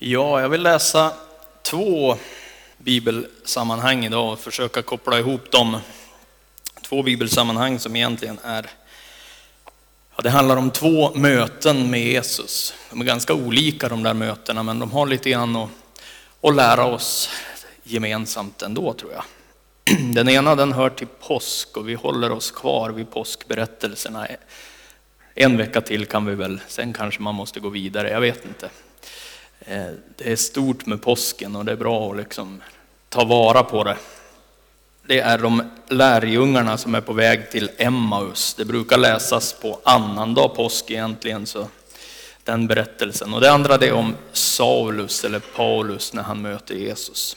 Ja, jag vill läsa två bibelsammanhang idag och försöka koppla ihop dem. Två bibelsammanhang som egentligen är, ja, det handlar om två möten med Jesus. De är ganska olika de där mötena, men de har lite grann att, att lära oss gemensamt ändå tror jag. Den ena den hör till påsk och vi håller oss kvar vid påskberättelserna. En vecka till kan vi väl, sen kanske man måste gå vidare, jag vet inte. Eh, det är stort med påsken och det är bra att liksom ta vara på det. Det är de lärjungarna som är på väg till Emmaus. Det brukar läsas på annandag påsk egentligen, så den berättelsen. Och det andra det är om Saulus eller Paulus när han möter Jesus.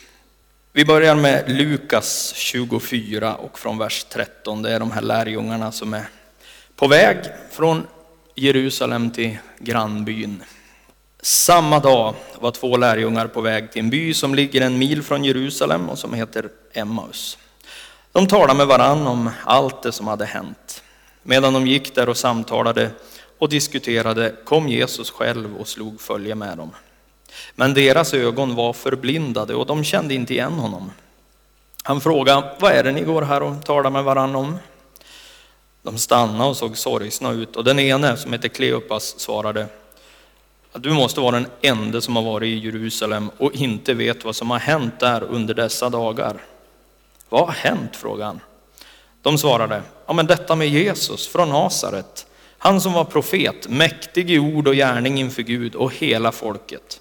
Vi börjar med Lukas 24 och från vers 13. Det är de här lärjungarna som är på väg från Jerusalem till grannbyn. Samma dag var två lärjungar på väg till en by som ligger en mil från Jerusalem och som heter Emmaus. De talade med varann om allt det som hade hänt. Medan de gick där och samtalade och diskuterade kom Jesus själv och slog följe med dem. Men deras ögon var förblindade och de kände inte igen honom. Han frågade, vad är det ni går här och talar med varann om? De stannade och såg sorgsna ut och den ene, som heter Kleopas, svarade, du måste vara den enda som har varit i Jerusalem och inte vet vad som har hänt där under dessa dagar. Vad har hänt? frågade han. De svarade, ja men detta med Jesus från Nasaret, han som var profet, mäktig i ord och gärning inför Gud och hela folket.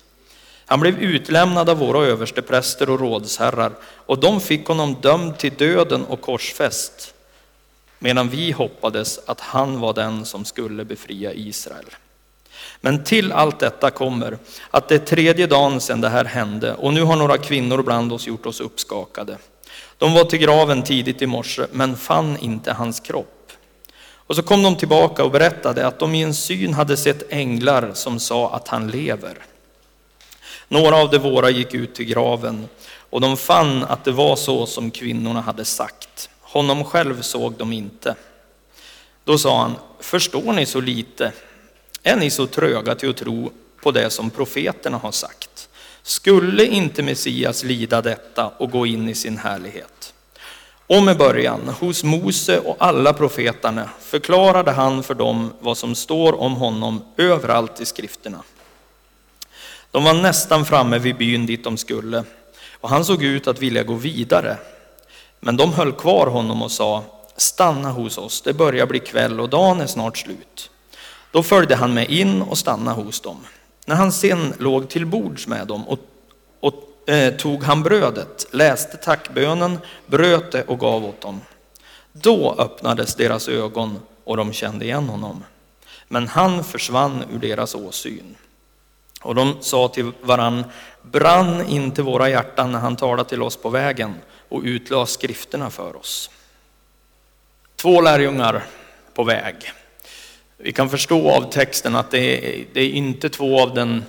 Han blev utlämnad av våra överstepräster och rådsherrar och de fick honom dömd till döden och korsfäst, medan vi hoppades att han var den som skulle befria Israel. Men till allt detta kommer att det är tredje dagen sedan det här hände och nu har några kvinnor bland oss gjort oss uppskakade. De var till graven tidigt i morse men fann inte hans kropp. Och så kom de tillbaka och berättade att de i en syn hade sett änglar som sa att han lever. Några av de våra gick ut till graven och de fann att det var så som kvinnorna hade sagt. Honom själv såg de inte. Då sa han, förstår ni så lite? Är ni så tröga till att tro på det som profeterna har sagt? Skulle inte Messias lida detta och gå in i sin härlighet? Och med början hos Mose och alla profeterna förklarade han för dem vad som står om honom överallt i skrifterna. De var nästan framme vid byn dit de skulle och han såg ut att vilja gå vidare. Men de höll kvar honom och sa, stanna hos oss, det börjar bli kväll och dagen är snart slut. Då följde han med in och stannade hos dem. När han sen låg till bords med dem och, och eh, tog han brödet, läste tackbönen, bröt det och gav åt dem. Då öppnades deras ögon och de kände igen honom. Men han försvann ur deras åsyn. Och de sa till varann, brann inte våra hjärtan när han talade till oss på vägen och utlade skrifterna för oss. Två lärjungar på väg. Vi kan förstå av texten att det är, det är inte två av den,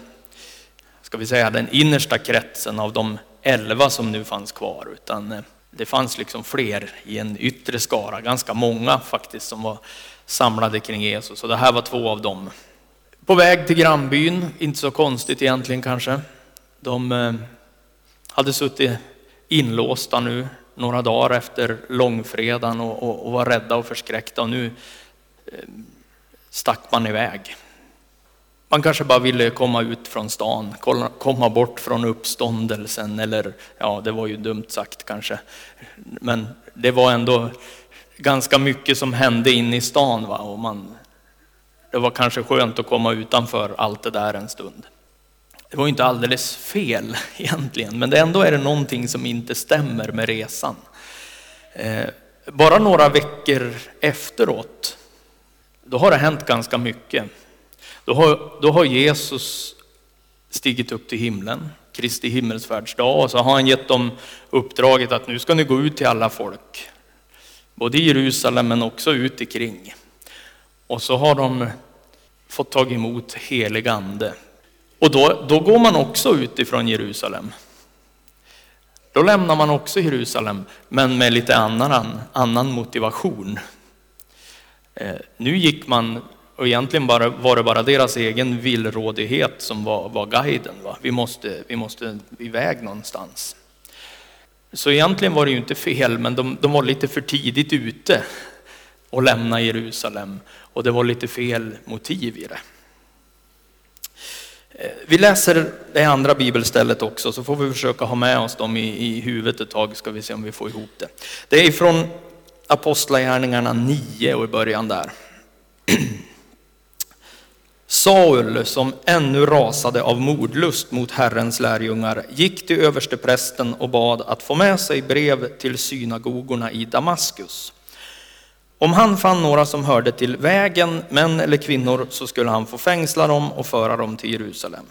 ska vi säga, den innersta kretsen av de elva som nu fanns kvar, utan eh, det fanns liksom fler i en yttre skara, ganska många faktiskt, som var samlade kring Jesus. Så det här var två av dem. På väg till grannbyn, inte så konstigt egentligen kanske. De eh, hade suttit inlåsta nu några dagar efter långfredagen och, och, och var rädda och förskräckta och nu eh, stack man iväg. Man kanske bara ville komma ut från stan, komma bort från uppståndelsen eller, ja det var ju dumt sagt kanske, men det var ändå ganska mycket som hände inne i stan va? och man, det var kanske skönt att komma utanför allt det där en stund. Det var inte alldeles fel egentligen, men ändå är det någonting som inte stämmer med resan. Eh, bara några veckor efteråt då har det hänt ganska mycket. Då har, då har Jesus stigit upp till himlen, Kristi himmelsfärdsdag, och så har han gett dem uppdraget att nu ska ni gå ut till alla folk. Både i Jerusalem men också ut ikring. Och så har de fått tag emot helig ande. Och då, då går man också ut ifrån Jerusalem. Då lämnar man också Jerusalem, men med lite annan, annan motivation. Eh, nu gick man Och egentligen bara, var det bara deras egen villrådighet som var, var guiden. Va? Vi, måste, vi måste iväg någonstans. Så egentligen var det ju inte fel, men de, de var lite för tidigt ute och lämna Jerusalem. Och det var lite fel motiv i det. Eh, vi läser det andra bibelstället också, så får vi försöka ha med oss dem i, i huvudet ett tag, ska vi se om vi får ihop det. Det är från Apostlagärningarna 9 och i början där. Saul, som ännu rasade av mordlust mot Herrens lärjungar, gick till översteprästen och bad att få med sig brev till synagogorna i Damaskus. Om han fann några som hörde till vägen, män eller kvinnor, så skulle han få fängsla dem och föra dem till Jerusalem.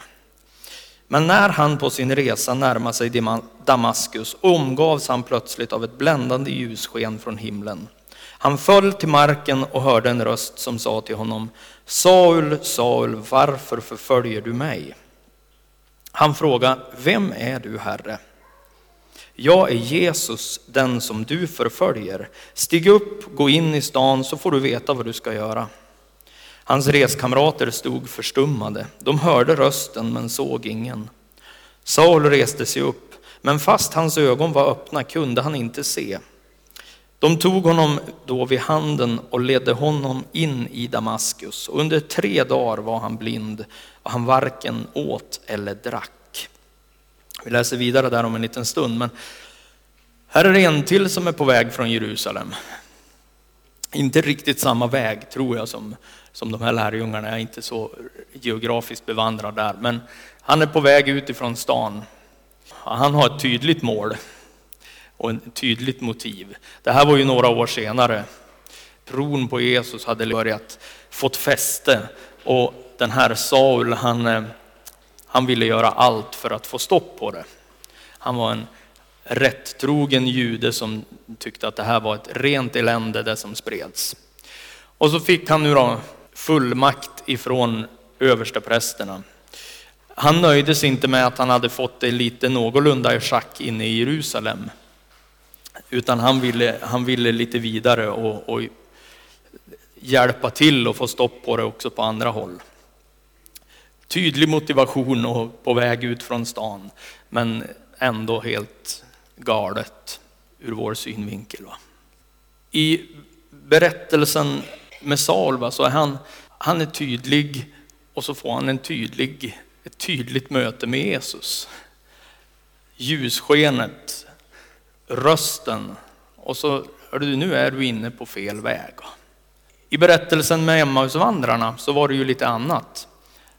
Men när han på sin resa närmade sig Damaskus omgavs han plötsligt av ett bländande ljussken från himlen. Han föll till marken och hörde en röst som sa till honom, Saul, Saul, varför förföljer du mig? Han frågade, vem är du, Herre? Jag är Jesus, den som du förföljer. Stig upp, gå in i stan så får du veta vad du ska göra. Hans reskamrater stod förstummade. De hörde rösten men såg ingen. Saul reste sig upp, men fast hans ögon var öppna kunde han inte se. De tog honom då vid handen och ledde honom in i Damaskus. Och under tre dagar var han blind och han varken åt eller drack. Vi läser vidare där om en liten stund, men här är det en till som är på väg från Jerusalem. Inte riktigt samma väg tror jag som, som de här lärjungarna, jag är inte så geografiskt bevandrad där, men han är på väg utifrån stan. Han har ett tydligt mål och ett tydligt motiv. Det här var ju några år senare. Tron på Jesus hade börjat fått fäste och den här Saul, han, eh, han ville göra allt för att få stopp på det. Han var en rättrogen jude som tyckte att det här var ett rent elände det som spreds. Och så fick han nu då fullmakt ifrån översteprästerna. Han nöjde sig inte med att han hade fått det lite någorlunda i schack inne i Jerusalem. Utan han ville, han ville lite vidare och, och hjälpa till och få stopp på det också på andra håll. Tydlig motivation och på väg ut från stan, men ändå helt galet ur vår synvinkel. Va? I berättelsen med Saul va, så är han, han är tydlig och så får han en tydlig, ett tydligt möte med Jesus. Ljusskenet, rösten och så, du, nu är du inne på fel väg. I berättelsen med Emmausvandrarna så var det ju lite annat.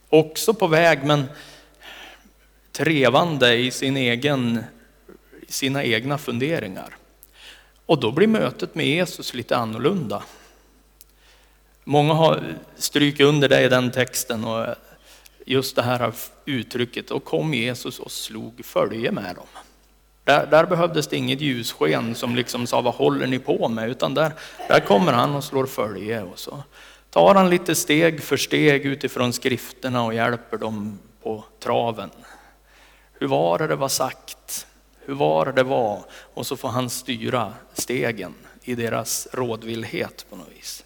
Också på väg men trevande i sin egen sina egna funderingar. Och då blir mötet med Jesus lite annorlunda. Många har strukit under det i den texten och just det här uttrycket, och kom Jesus och slog följe med dem. Där, där behövdes det inget ljussken som liksom sa vad håller ni på med, utan där, där kommer han och slår följe och så tar han lite steg för steg utifrån skrifterna och hjälper dem på traven. Hur var det det var sagt? hur var det det var och så får han styra stegen i deras rådvillhet på något vis.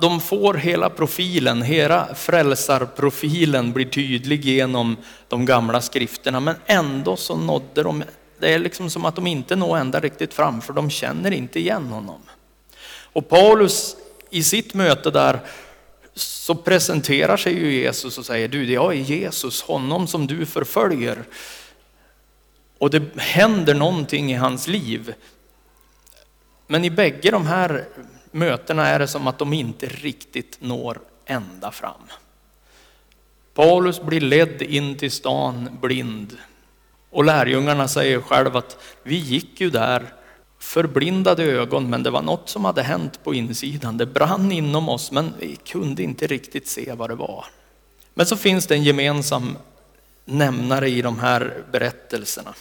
De får hela profilen, hela frälsarprofilen blir tydlig genom de gamla skrifterna men ändå så nådde de, det är liksom som att de inte når ända riktigt fram för de känner inte igen honom. Och Paulus i sitt möte där så presenterar sig ju Jesus och säger du, jag är Jesus, honom som du förföljer. Och det händer någonting i hans liv. Men i bägge de här mötena är det som att de inte riktigt når ända fram. Paulus blir ledd in till stan blind. Och lärjungarna säger själva att vi gick ju där förblindade ögon, men det var något som hade hänt på insidan. Det brann inom oss, men vi kunde inte riktigt se vad det var. Men så finns det en gemensam nämnare i de här berättelserna.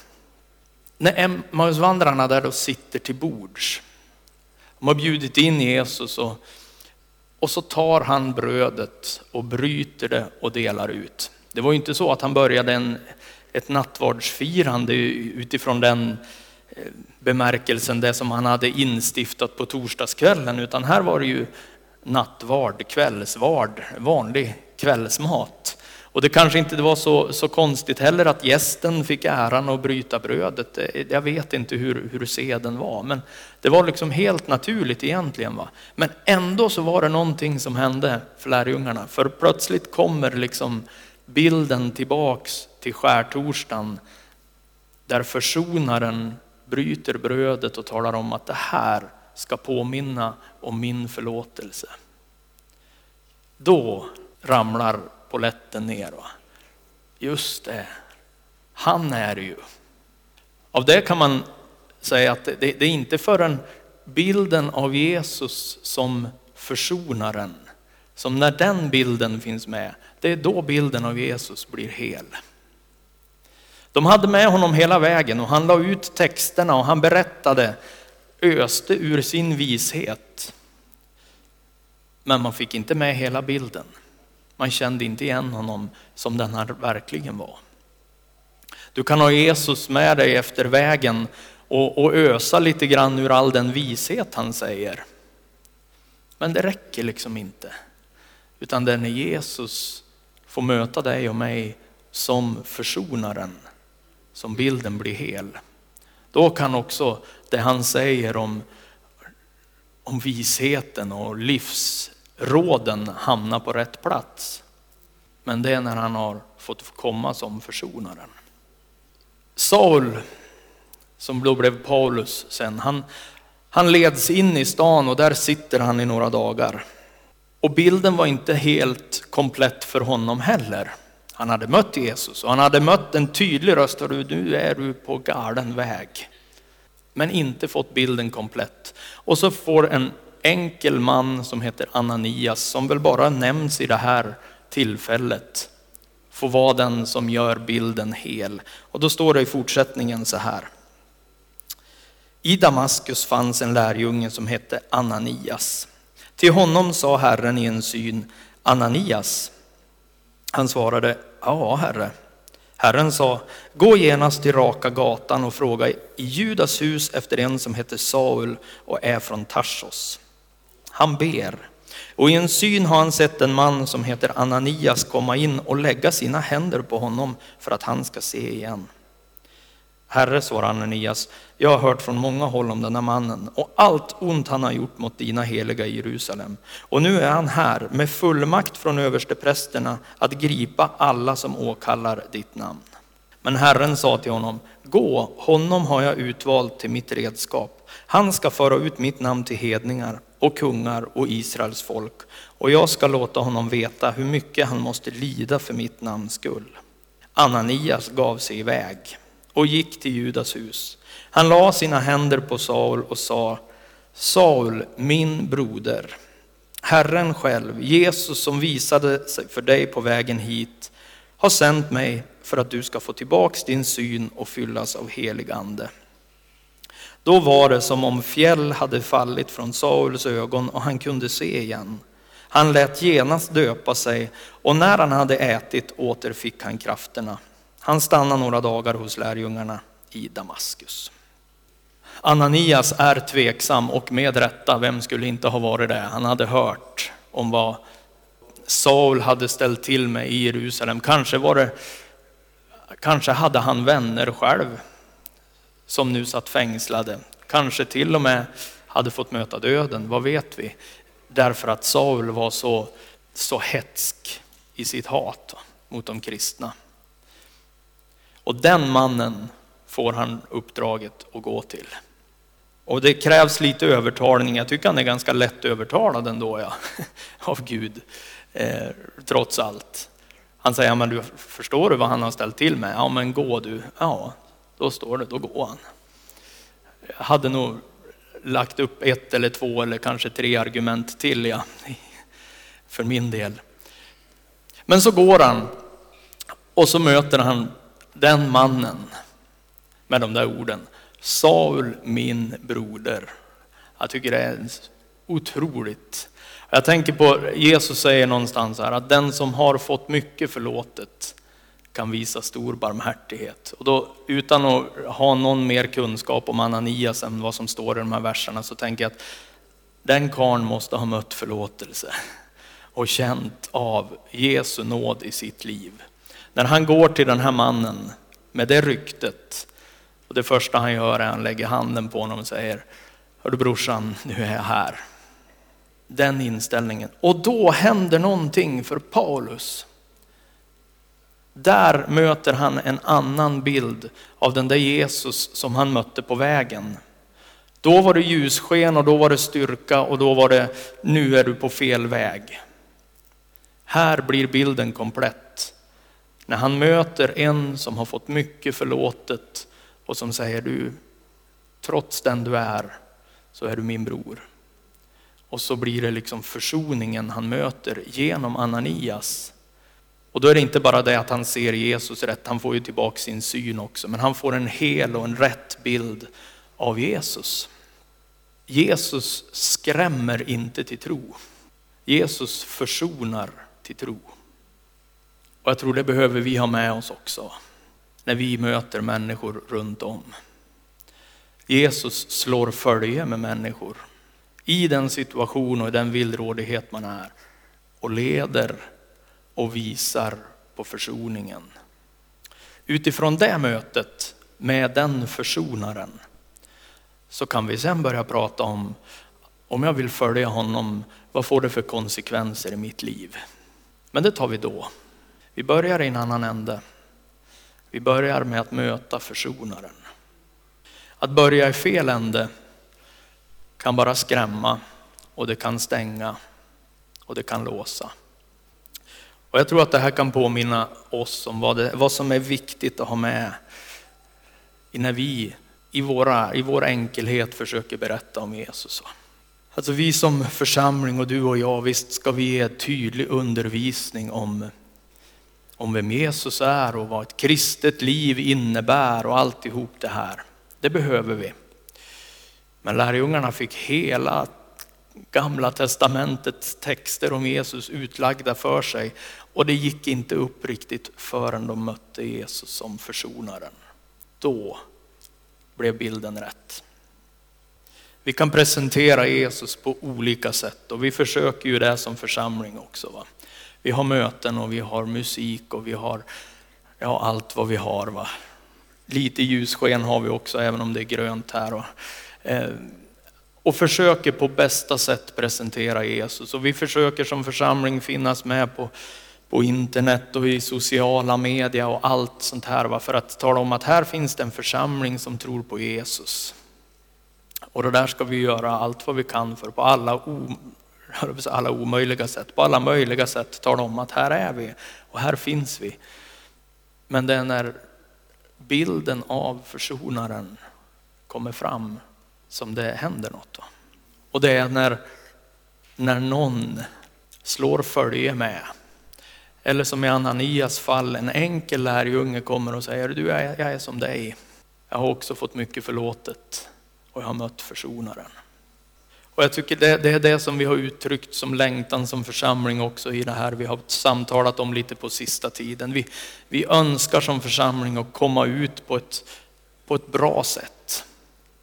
När Emmausvandrarna där då sitter till bords, de har bjudit in Jesus och, och så tar han brödet och bryter det och delar ut. Det var ju inte så att han började en, ett nattvardsfirande utifrån den eh, bemärkelsen, det som han hade instiftat på torsdagskvällen, utan här var det ju nattvard, kvällsvard, vanlig kvällsmat. Och det kanske inte var så, så konstigt heller att gästen fick äran att bryta brödet. Eh, jag vet inte hur, hur seden var, men det var liksom helt naturligt egentligen. Va? Men ändå så var det någonting som hände för lärjungarna. För plötsligt kommer liksom bilden tillbaks till skärtorsdagen där försonaren bryter brödet och talar om att det här ska påminna om min förlåtelse. Då ramlar poletten ner. Va? Just det, han är ju. Av det kan man säga att det, det är inte förrän bilden av Jesus som försonaren, som när den bilden finns med, det är då bilden av Jesus blir hel. De hade med honom hela vägen och han la ut texterna och han berättade, öste ur sin vishet. Men man fick inte med hela bilden. Man kände inte igen honom som den han verkligen var. Du kan ha Jesus med dig efter vägen och, och ösa lite grann ur all den vishet han säger. Men det räcker liksom inte. Utan det är när Jesus får möta dig och mig som försonaren som bilden blir hel. Då kan också det han säger om, om visheten och livs råden hamna på rätt plats. Men det är när han har fått komma som försonaren. Saul, som då blev Paulus sen, han, han leds in i stan och där sitter han i några dagar. Och bilden var inte helt komplett för honom heller. Han hade mött Jesus och han hade mött en tydlig röst, och nu är du på galen väg. Men inte fått bilden komplett. Och så får en enkel man som heter Ananias, som väl bara nämns i det här tillfället, få vara den som gör bilden hel. Och då står det i fortsättningen så här. I Damaskus fanns en lärjunge som hette Ananias. Till honom sa Herren i en syn, Ananias. Han svarade, ja herre. Herren sa, gå genast till raka gatan och fråga i Judas hus efter en som heter Saul och är från Tarsos. Han ber. Och i en syn har han sett en man som heter Ananias komma in och lägga sina händer på honom för att han ska se igen. Herre, svarar Ananias, jag har hört från många håll om denna mannen och allt ont han har gjort mot dina heliga i Jerusalem. Och nu är han här med fullmakt från översteprästerna att gripa alla som åkallar ditt namn. Men Herren sa till honom, gå, honom har jag utvalt till mitt redskap. Han ska föra ut mitt namn till hedningar och kungar och Israels folk och jag ska låta honom veta hur mycket han måste lida för mitt namns skull. Ananias gav sig iväg och gick till Judas hus. Han la sina händer på Saul och sa, Saul, min broder, Herren själv, Jesus som visade sig för dig på vägen hit, har sänt mig för att du ska få tillbaks din syn och fyllas av helig ande. Då var det som om fjäll hade fallit från Sauls ögon och han kunde se igen. Han lät genast döpa sig och när han hade ätit återfick han krafterna. Han stannade några dagar hos lärjungarna i Damaskus. Ananias är tveksam och med rätta, vem skulle inte ha varit det? Han hade hört om vad Saul hade ställt till med i Jerusalem. Kanske, var det, kanske hade han vänner själv som nu satt fängslade. Kanske till och med hade fått möta döden, vad vet vi? Därför att Saul var så, så hetsk i sitt hat mot de kristna. Och den mannen får han uppdraget att gå till. Och det krävs lite övertalning. Jag tycker han är ganska lätt övertalad ändå ja, av Gud, eh, trots allt. Han säger, men du förstår du vad han har ställt till med? Ja, men gå du. Ja, då står det, då går han. Jag hade nog lagt upp ett eller två eller kanske tre argument till ja, för min del. Men så går han och så möter han den mannen med de där orden. Saul min broder. Jag tycker det är otroligt. Jag tänker på, Jesus säger någonstans här att den som har fått mycket förlåtet kan visa stor barmhärtighet. Och då, utan att ha någon mer kunskap om Ananias än vad som står i de här verserna så tänker jag att Den karln måste ha mött förlåtelse och känt av Jesu nåd i sitt liv. När han går till den här mannen med det ryktet och det första han gör är att han lägger handen på honom och säger, hör du brorsan, nu är jag här. Den inställningen. Och då händer någonting för Paulus. Där möter han en annan bild av den där Jesus som han mötte på vägen. Då var det ljussken och då var det styrka och då var det, nu är du på fel väg. Här blir bilden komplett. När han möter en som har fått mycket förlåtet och som säger du, trots den du är, så är du min bror. Och så blir det liksom försoningen han möter genom Ananias. Och då är det inte bara det att han ser Jesus rätt, han får ju tillbaka sin syn också, men han får en hel och en rätt bild av Jesus. Jesus skrämmer inte till tro. Jesus försonar till tro. Och jag tror det behöver vi ha med oss också när vi möter människor runt om. Jesus slår följe med människor i den situation och i den villrådighet man är och leder och visar på försoningen. Utifrån det mötet med den försonaren så kan vi sen börja prata om, om jag vill följa honom, vad får det för konsekvenser i mitt liv? Men det tar vi då. Vi börjar i en annan ände. Vi börjar med att möta försonaren. Att börja i fel ände kan bara skrämma och det kan stänga och det kan låsa. Och jag tror att det här kan påminna oss om vad, det, vad som är viktigt att ha med när vi i, våra, i vår enkelhet försöker berätta om Jesus. Alltså vi som församling och du och jag, visst ska vi ge tydlig undervisning om, om vem Jesus är och vad ett kristet liv innebär och alltihop det här. Det behöver vi. Men lärjungarna fick hela gamla testamentets texter om Jesus utlagda för sig och det gick inte upp riktigt förrän de mötte Jesus som försonaren. Då blev bilden rätt. Vi kan presentera Jesus på olika sätt och vi försöker ju det som församling också. Va? Vi har möten och vi har musik och vi har ja, allt vad vi har. Va? Lite ljussken har vi också även om det är grönt här. Och, eh, och försöker på bästa sätt presentera Jesus. Och vi försöker som församling finnas med på, på internet och i sociala media och allt sånt här. Va? För att tala om att här finns det en församling som tror på Jesus. Och det där ska vi göra allt vad vi kan för på alla, o, alla omöjliga sätt. På alla möjliga sätt tala om att här är vi och här finns vi. Men det är när bilden av försonaren kommer fram som det händer något. Då. Och det är när, när någon slår följe med. Eller som i Ananias fall, en enkel lärjunge kommer och säger, du jag är som dig. Jag har också fått mycket förlåtet och jag har mött försonaren. Och jag tycker det, det, är det som vi har uttryckt som längtan som församling också i det här vi har samtalat om lite på sista tiden. Vi, vi önskar som församling att komma ut på ett, på ett bra sätt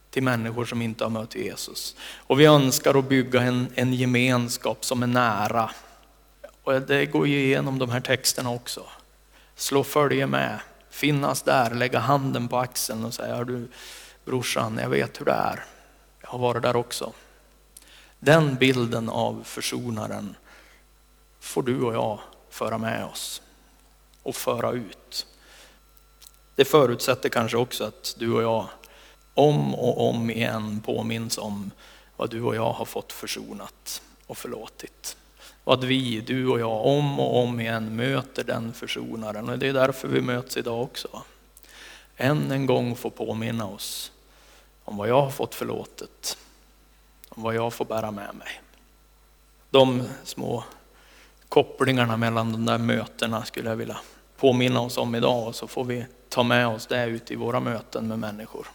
till människor som inte har mött Jesus. Och vi önskar att bygga en, en gemenskap som är nära. Och det går ju igenom de här texterna också. Slå följe med, finnas där, lägga handen på axeln och säga, du brorsan, jag vet hur det är. Jag har varit där också. Den bilden av försonaren får du och jag föra med oss och föra ut. Det förutsätter kanske också att du och jag om och om igen påminns om vad du och jag har fått försonat och förlåtit. Och att vi, du och jag, om och om igen möter den försonaren. Och det är därför vi möts idag också. Än en gång få påminna oss om vad jag har fått förlåtet, om vad jag får bära med mig. De små kopplingarna mellan de där mötena skulle jag vilja påminna oss om idag och så får vi ta med oss det ut i våra möten med människor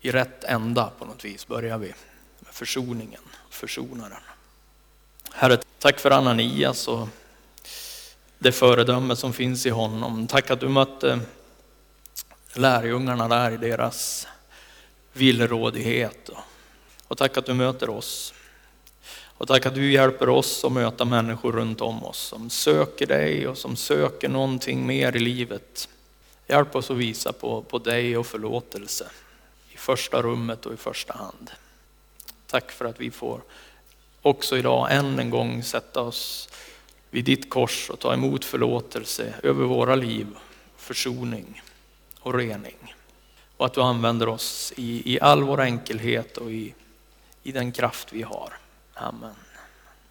i rätt ända på något vis börjar vi med försoningen, försonaren. Herre, tack för Ananias och det föredöme som finns i honom. Tack att du mötte lärjungarna där i deras villrådighet. Och tack att du möter oss Och tack att du hjälper oss att möta människor runt om oss som söker dig och som söker någonting mer i livet. Hjälp oss att visa på, på dig och förlåtelse i första rummet och i första hand. Tack för att vi får också idag än en gång sätta oss vid ditt kors och ta emot förlåtelse över våra liv, försoning och rening. Och att du använder oss i, i all vår enkelhet och i, i den kraft vi har. Amen.